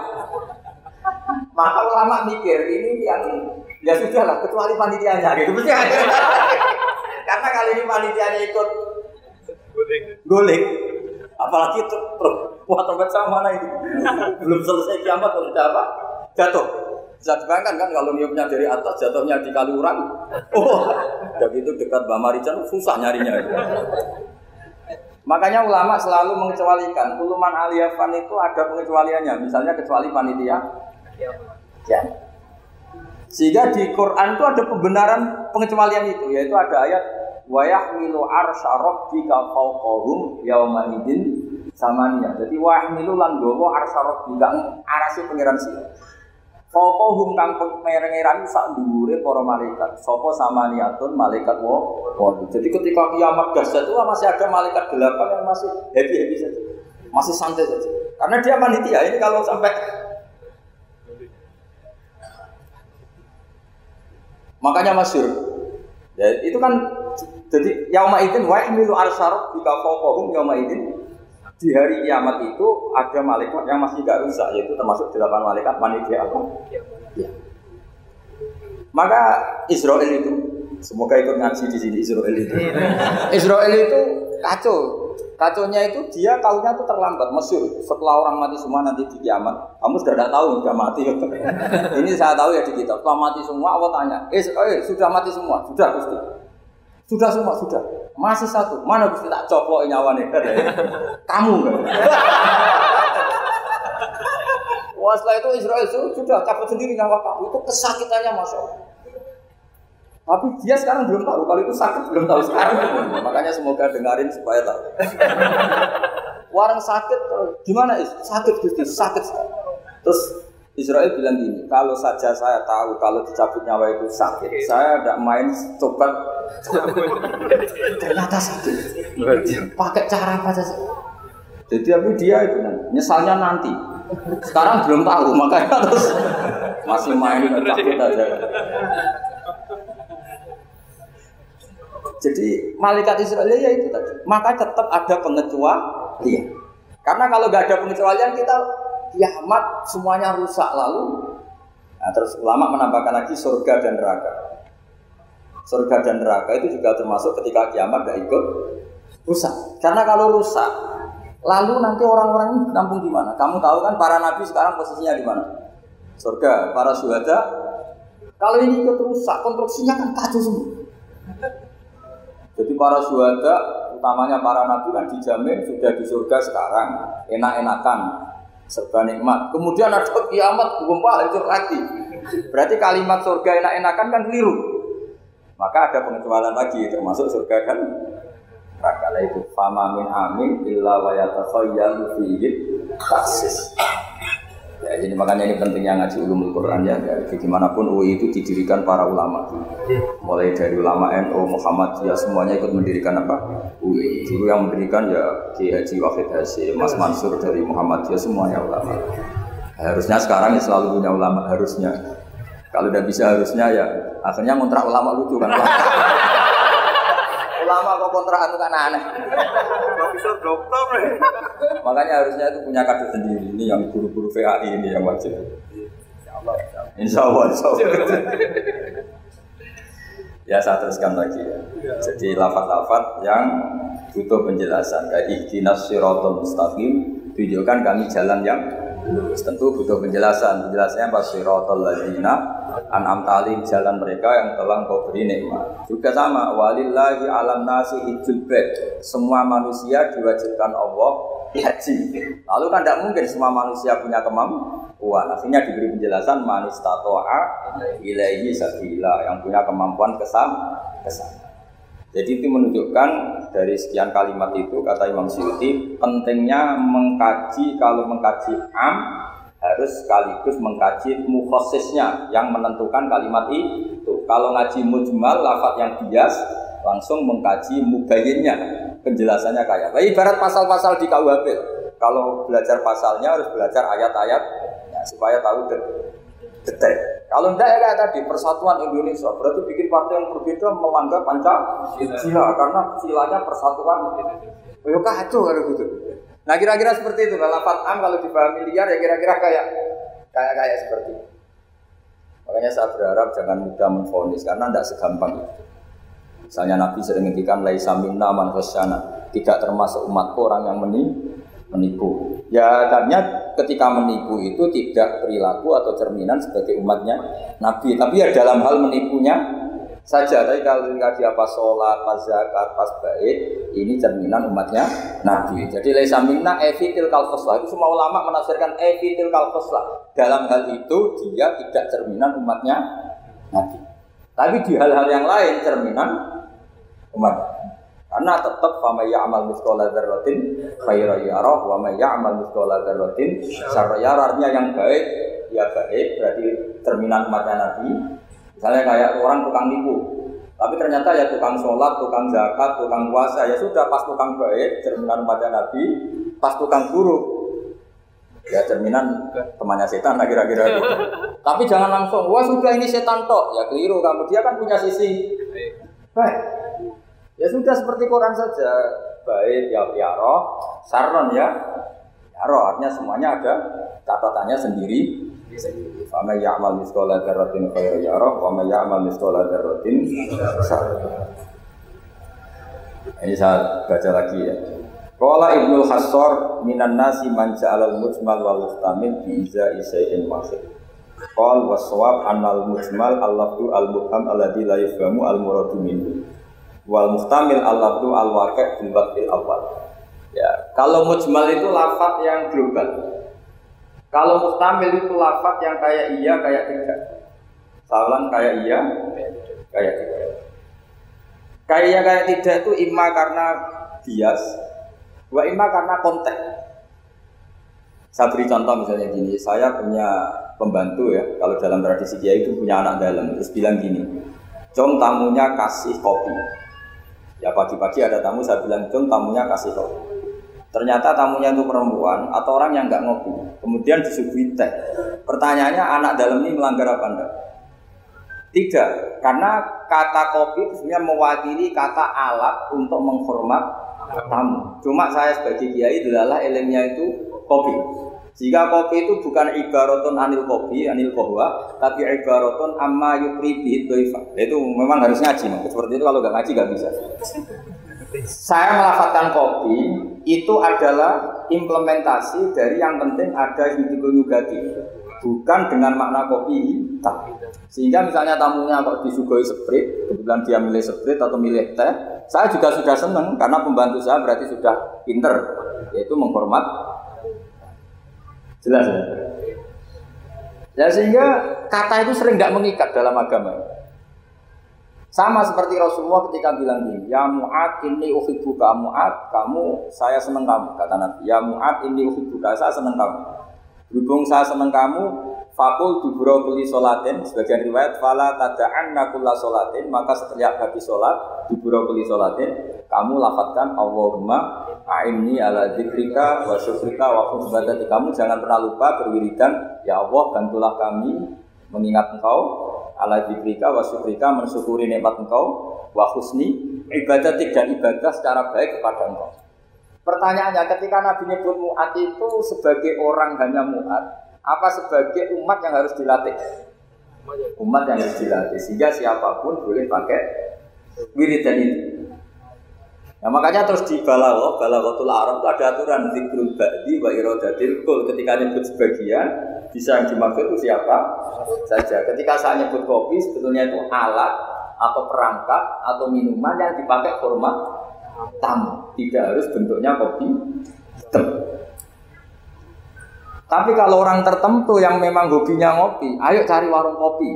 A: Maka ulama mikir ini yang ya sudah lah kecuali panitianya gitu mesti Karena kali ini panitianya ikut guling. Apalagi buat trompet sama mana ini belum selesai kiamat sudah apa jatuh. Bisa dibayangkan kan kalau niupnya dari atas jatuhnya di Kaliurang. Oh, begitu dekat Mbak Marican susah nyarinya. Makanya ulama selalu mengecualikan. Kuluman aliyafan itu ada pengecualiannya. Misalnya kecuali panitia. Ya. Sehingga di Quran itu ada pembenaran pengecualian itu. Yaitu ada ayat. Wayahmilu arsya rabbika fawqahum yawma idin samania. Jadi wayahmilu lan gowo arsya rabbika arasi pengiran sih. Sopo hum kang pengerengeran sak dhuwure para malaikat. Sopo sama niatun malaikat wo. Jadi ketika kiamat dahsyat itu masih ada malaikat delapan yang masih happy happy saja, masih santai saja. Karena dia panitia. Ini kalau sampai makanya masyur. Ya, itu kan jadi yauma idin wa milu arsar bika fawqahum yauma idin di hari kiamat itu ada malaikat yang masih gak rusak yaitu termasuk delapan malaikat panitia apa? Ya. Maka Israel itu semoga ikut ngaji di sini Israel itu. Israel itu kacau. Kacaunya itu dia tahunya itu terlambat Mesir. Setelah orang mati semua nanti di kiamat, kamu sudah tidak tahu sudah mati. Ini saya tahu ya di kitab. Setelah mati semua, Allah tanya, eh, eh sudah mati semua, sudah Gusti. Sudah semua, sudah. Masih satu. Mana Gusti tak coplok nyawane? Kamu enggak? Wah setelah itu Israel itu sudah cabut sendiri nyawa kamu. Itu kesakitannya masya Allah. Tapi dia sekarang belum tahu. Kalau itu sakit belum tahu sekarang. Makanya semoga dengarin supaya tahu. Warang sakit, gimana is? Sakit Gusti, sakit sekali. Terus Israel bilang gini, kalau saja saya tahu kalau dicabut nyawa itu sakit, saya tidak main coba. Ternyata sakit. Pakai cara apa saja. Jadi tapi dia itu nyesalnya nanti. Sekarang belum tahu, makanya terus masih main cabut aja. Jadi malaikat Israel ya itu tadi. Maka tetap ada pengecualian. Karena kalau nggak ada pengecualian kita kiamat semuanya rusak. Lalu nah, terus ulama menambahkan lagi surga dan neraka. Surga dan neraka itu juga termasuk ketika kiamat gak ikut rusak. Karena kalau rusak lalu nanti orang-orang ini nampung di mana? Kamu tahu kan para nabi sekarang posisinya di mana? Surga para syuhada. Kalau ini ikut rusak konstruksinya kan kacau semua. Jadi para syuhada utamanya para nabi kan dijamin sudah di surga sekarang, enak-enakan, serba nikmat. Kemudian ada kiamat, gempa hancur lagi. Berarti kalimat surga enak-enakan kan keliru. Maka ada pengecualian lagi, termasuk surga kan neraka itu fama min amin illa wa yatakhayyalu fihi taksis. Ya, jadi makanya ini pentingnya ngaji ulumul Quran ya. Jadi di mana pun UI itu didirikan para ulama. Mulai dari ulama NU, Muhammadiyah semuanya ikut mendirikan apa? UI. Dulu yang mendirikan ya Ki Haji Wahid Hasyim, Mas Mansur dari Muhammadiyah semuanya ulama. Harusnya sekarang ya selalu punya ulama harusnya. Kalau udah bisa harusnya ya akhirnya ngontrak ulama lucu kan. Ulama kok kontrakan itu kan aneh.
B: Profesor dokter.
A: Makanya harusnya itu punya kader sendiri. Ini yang guru-guru VAI ini yang wajib. Insya Allah, insya Allah. ya saya teruskan lagi ya. Jadi lafat-lafat yang butuh penjelasan. Kayak ihdinas siratul mustaqim, tunjukkan kami jalan yang Tentu butuh penjelasan. Penjelasannya pas siratul ladina an'am talim jalan mereka yang telah kau beri nikmat. Juga sama walillahi alam nasi hijul. Semua manusia diwajibkan Allah haji. Lalu kan tidak mungkin semua manusia punya kemampuan. Akhirnya diberi penjelasan manis tatoa ilaihi sabila yang punya kemampuan kesam kesam. Jadi itu menunjukkan dari sekian kalimat itu kata Imam Syuuti pentingnya mengkaji kalau mengkaji am harus sekaligus mengkaji mukhosisnya yang menentukan kalimat itu. Kalau ngaji mujmal lafat yang bias langsung mengkaji mubayinnya penjelasannya kayak apa. Ibarat pasal-pasal di KUHP. Kalau belajar pasalnya harus belajar ayat-ayat ya, supaya tahu detail. Kalau enggak ya kayak tadi persatuan Indonesia berarti bikin partai yang berbeda melanggar Pancasila karena silanya persatuan. Oh kacau kalau gitu. Nah kira-kira seperti itu. Lafat am kalau dipahami liar ya kira-kira kayak kayak kayak seperti itu. Makanya saya berharap jangan mudah menfonis karena tidak segampang itu. Misalnya Nabi sering ngendikan laisa minna man tidak termasuk umat orang yang menipu. Ya artinya ketika menipu itu tidak perilaku atau cerminan sebagai umatnya Nabi, tapi ya dalam hal menipunya saja. Tapi kalau dia pas sholat, pas zakat, pas baik, ini cerminan umatnya Nabi. Jadi laisa minna evitil kalfoslah itu semua ulama menafsirkan evitil kalfoslah. Dalam hal itu dia tidak cerminan umatnya Nabi. Tapi di hal-hal yang lain cerminan umatnya. Karena tetap fama ya'mal mithqala dzarratin khairan yarah wa may ya'mal mithqala dzarratin syarra Artinya yang baik ya baik berarti terminan umatnya Nabi. Misalnya kayak orang tukang nipu, tapi ternyata ya tukang sholat, tukang zakat, tukang puasa ya sudah pas tukang baik cerminan umatnya Nabi, pas tukang buruk ya cerminan temannya setan lah kira-kira gitu. Tapi jangan langsung, wah sudah ini setan tok, ya keliru kamu dia kan punya sisi baik. Ya sudah seperti Quran saja. Baik ya ya roh, saron ya. Ya roh artinya semuanya ada catatannya sendiri. Fama ya'mal misqala dzarratin khairan yarah wa may ya'mal misqala dzarratin Ini saya baca lagi ya. Qala Ibnu Hassor minan nasi man ja'alal mujmal wal muhtamil bi iza isai'in wahid. Qal waswab anal mujmal al-lafdu al-mubham alladhi la yafhamu al-muradu minhu wal mustamil al-lafdu al-waqi' bil awal. Ya, kalau mujmal itu lafat yang global. Kalau mustamil itu lafat yang kayak iya, kayak tidak. Salam kayak iya, kayak tidak. Kayak iya, kayak tidak itu imma karena bias, wa imma karena konteks. Saya beri contoh misalnya gini, saya punya pembantu ya, kalau dalam tradisi kiai itu punya anak dalam, terus bilang gini, com tamunya kasih kopi, Ya pagi-pagi ada tamu, saya bilang, Jom tamunya kasih kopi. Ternyata tamunya itu perempuan atau orang yang nggak ngopi. Kemudian disuguhi teh. Pertanyaannya anak dalam ini melanggar apa enggak? Tidak, karena kata kopi sebenarnya mewakili kata alat untuk menghormat tamu. Cuma saya sebagai kiai adalah elemnya itu kopi. Jika kopi itu bukan ibaratun anil kopi, anil kohwa, tapi ibaratun amma yukri doifa. Itu memang harus ngaji, seperti itu kalau nggak ngaji nggak bisa. Saya melafatkan kopi itu adalah implementasi dari yang penting ada yudikul yugati bukan dengan makna kopi hitam. Sehingga misalnya tamunya kok disuguhi sprit, kebetulan dia milih sprit atau milih teh, Saya juga sudah senang karena pembantu saya berarti sudah pinter, yaitu menghormat. Jelas ya? Ya sehingga kata itu sering nggak mengikat dalam agama. Sama seperti Rasulullah ketika bilang gini, Ya Mu'ad ini uhibbuka Mu'ad, kamu, saya senang kamu, kata Nabi. Ya Mu'ad ini uhibbuka, saya senang kamu. Berhubung saya senang kamu, fakul dubro kuli solatin, sebagian riwayat, fala tada'an nakulla solatin, maka setiap habis solat, dubro kuli solatin, kamu lafatkan Allahumma a'inni ala dzikrika wa syukrika wa husbadati. Kamu jangan pernah lupa berwiridan, Ya Allah, bantulah kami mengingat engkau, ala dzikrika wa syukrika mensyukuri nikmat engkau wa husni ibadah tidak ibadah secara baik kepada engkau. Pertanyaannya ketika Nabi nyebut muat itu sebagai orang hanya muat, apa sebagai umat yang harus dilatih? Umat yang harus dilatih sehingga siapa pun boleh pakai wiridan itu. Nah makanya terus di balaghah, balaghatul Arab itu ada aturan zikrul ba'di wa iradatil kul. Ketika nyebut sebagian, bisa yang dimaksud itu siapa saja. Ketika saya nyebut kopi, sebetulnya itu alat atau perangkat atau minuman yang dipakai hormat tamu. Tidak harus bentuknya kopi hitam. Tapi kalau orang tertentu yang memang hobinya ngopi, ayo cari warung kopi.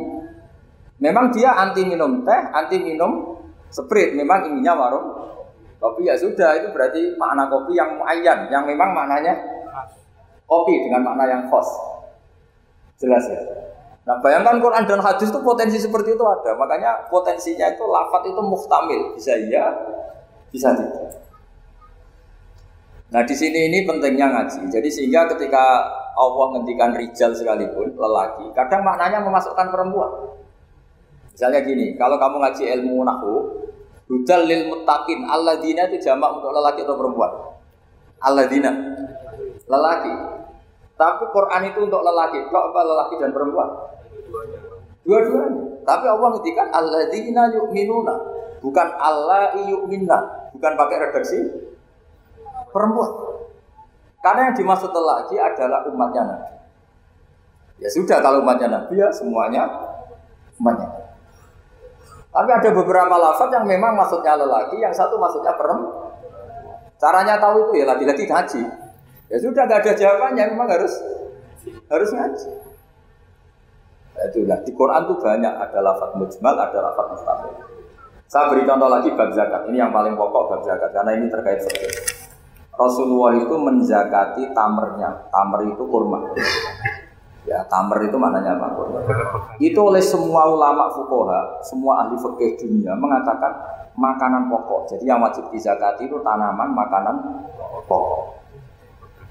A: Memang dia anti minum teh, anti minum sprit. Memang inginnya warung Kopi ya sudah, itu berarti makna kopi yang muayyan, yang memang maknanya kopi dengan makna yang khos. Jelas ya? Nah bayangkan Quran dan hadis itu potensi seperti itu ada. Makanya potensinya itu lafat itu muhtamil. Bisa iya, bisa tidak. Nah di sini ini pentingnya ngaji. Jadi sehingga ketika Allah ngendikan rijal sekalipun lelaki, kadang maknanya memasukkan perempuan. Misalnya gini, kalau kamu ngaji ilmu nahu, Hudal lil muttaqin. Alladzina itu jamak untuk lelaki atau perempuan? Alladzina. Lelaki. Tapi Quran itu untuk lelaki. Kok apa lelaki dan perempuan? Dua-duanya. Tapi Allah ngendikan alladzina yu'minuna. Bukan Allah yu'minna. Bukan pakai redaksi perempuan. Karena yang dimaksud lelaki adalah umatnya Nabi. Ya sudah kalau umatnya Nabi ya semuanya umatnya. Tapi ada beberapa lafaz yang memang maksudnya lelaki, yang satu maksudnya perempuan. Caranya tahu itu ya lagi-lagi ngaji. Ya sudah gak ada jawabannya, memang harus harus ngaji. Ya itulah di Quran tuh banyak ada lafaz mujmal, ada lafaz mustamil. Saya beri contoh lagi bab zakat. Ini yang paling pokok bab zakat karena ini terkait fikih. Rasulullah itu menzakati tamernya. Tamer itu kurma. Ya, tamer itu maknanya apa? Itu oleh semua ulama fukoha, semua ahli fikih dunia mengatakan makanan pokok. Jadi yang wajib dizakati itu tanaman, makanan pokok.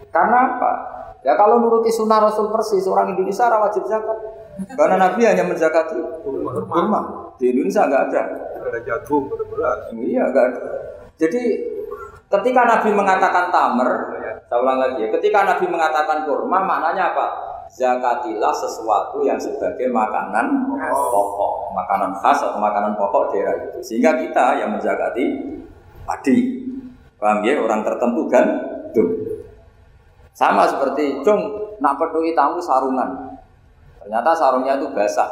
A: Karena apa? Ya kalau nuruti sunnah Rasul persis, orang Indonesia ora wajib zakat. Karena Nabi hanya menzakati kurma. Di Indonesia nggak ada.
B: Ada jagung, ada beras.
A: Iya, nggak ada. Jadi ketika Nabi mengatakan tamer, saya ulang lagi ya, ketika Nabi mengatakan kurma, maknanya apa? zakatilah sesuatu yang sebagai makanan pokok, makanan khas atau makanan pokok daerah itu. Sehingga kita yang menzakati padi. Paham ya? Orang tertentu kan tuh. Sama seperti dong nak peduli tamu sarungan. Ternyata sarungnya itu basah.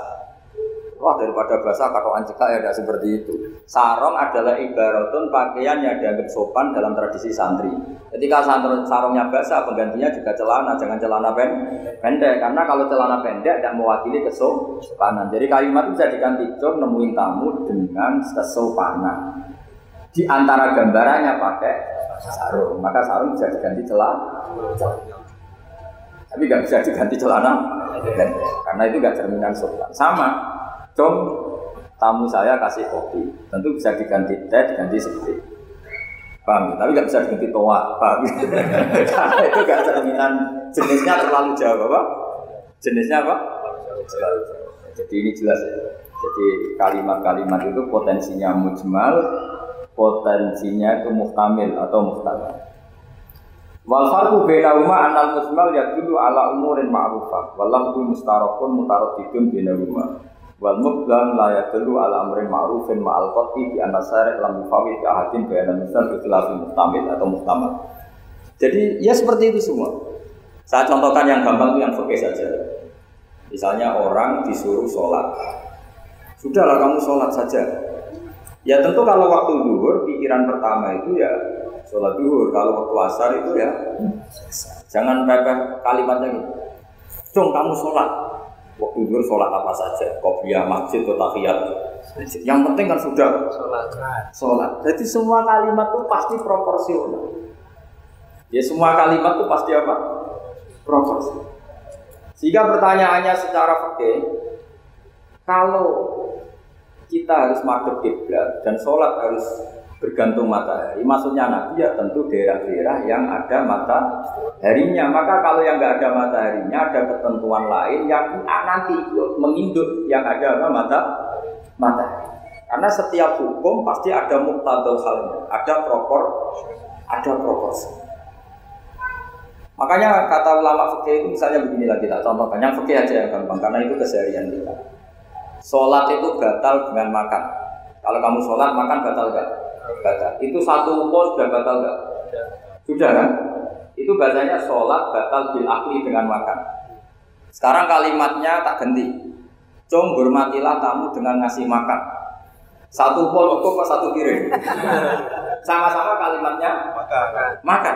A: Wah daripada basah katoan cekak ya tidak seperti itu. Sarong adalah ibaratun pakaian yang dianggap sopan dalam tradisi santri. Ketika sarung sarungnya basah, penggantinya juga celana, jangan celana pendek. Karena kalau celana pendek tidak mewakili kesopanan. Jadi kalimat itu bisa diganti nemuin tamu dengan kesopanan. Di antara gambarannya pakai sarung, maka sarung bisa diganti celana. Tapi nggak bisa diganti celana, karena itu nggak cerminan sopan. Sama, Dong, tamu saya kasih kopi. Tentu bisa diganti teh, diganti seperti Paham? Tapi nggak bisa diganti toa, paham? Karena itu nggak cerminan jenisnya terlalu jauh, apa? Jenisnya apa? Terlalu jauh. Jadi ini jelas ya. Jadi kalimat-kalimat itu potensinya mujmal, potensinya itu muhtamil atau muhtamil. Wal farqu bainahuma anal mujmal yadullu ala umurin ma'rufah wal lafzu mustarakun mutaraddidun bainahuma. Wal mublam la yadullu ala amrin ma'rufin ma'al qati bi anna syari' lam yufawid bi bayanan misal bi khilafil muhtamil atau muhtamal. Jadi ya seperti itu semua. Saya contohkan yang gampang itu yang fikih saja. Misalnya orang disuruh sholat. Sudahlah kamu sholat saja. Ya tentu kalau waktu duhur pikiran pertama itu ya sholat duhur. Kalau waktu asar itu ya jangan pepeh kalimatnya gitu. Cung kamu sholat. Waktu duhur sholat apa saja. Kopiah masjid atau tahiyat. Yang penting kan sudah
C: Sholat.
A: sholat. Jadi semua kalimat itu pasti proporsional. Ya semua kalimat itu pasti apa? Proporsi. Sehingga pertanyaannya secara fikih, kalau kita harus madep kiblat dan sholat harus bergantung matahari. Maksudnya Nabi ya tentu daerah-daerah yang ada mataharinya. Maka kalau yang nggak ada mataharinya ada ketentuan lain yang nanti ikut menginduk yang ada apa mata matahari. Karena setiap hukum pasti ada muktadal halnya, ada propor, ada proporsi. Makanya kata ulama fikih itu misalnya begini lagi tak contohkan yang fikih aja yang gampang karena itu keseharian kita. Sholat itu batal dengan makan. Kalau kamu sholat makan batal gak? Batal. Itu satu upo sudah batal gak? Sudah kan? Itu bahasanya sholat batal bil akli dengan makan. Sekarang kalimatnya tak ganti. Cung hormatilah tamu dengan ngasih makan. Satu pol cukup apa satu piring? Sama-sama kalimatnya
B: Maka
A: makan.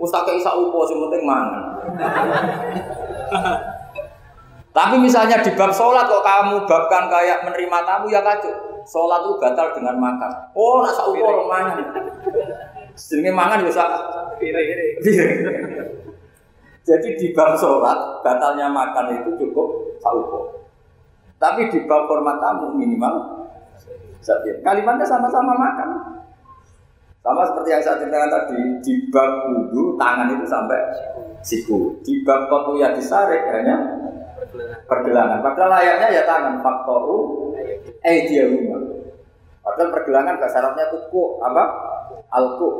A: Ustaz isa upo sing penting mangan. Tapi misalnya di bab sholat kok kamu babkan kayak menerima tamu ya kacau. Sholat itu batal dengan makan. Oh, nak sak upo mangan. Mangan ya
C: Piring.
A: piring. Jadi di bab sholat batalnya makan itu cukup sak upo. Tapi di bab hormat tamu minimal. Kalimatnya sama-sama makan. Sama seperti yang saya ceritakan tadi, di bab wudhu tangan itu sampai siku. Di bab kotu ya disarik hanya pergelangan. Padahal layaknya ya tangan. Faktoru eh dia. Padahal pergelangan gak syaratnya tuku apa? Alku.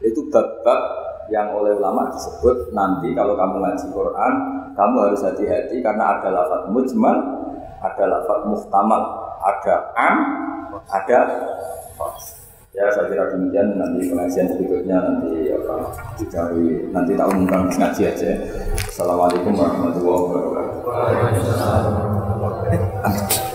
A: Itu bab-bab yang oleh ulama disebut nanti kalau kamu ngaji Quran, kamu harus hati-hati karena ada lafaz mujmal, ada lafaz muhtamal, ada am, ada khas ya saya kira demikian nanti pengajian berikutnya nanti apa dicari nanti tahu umumkan ngaji aja. Assalamualaikum warahmatullahi wabarakatuh.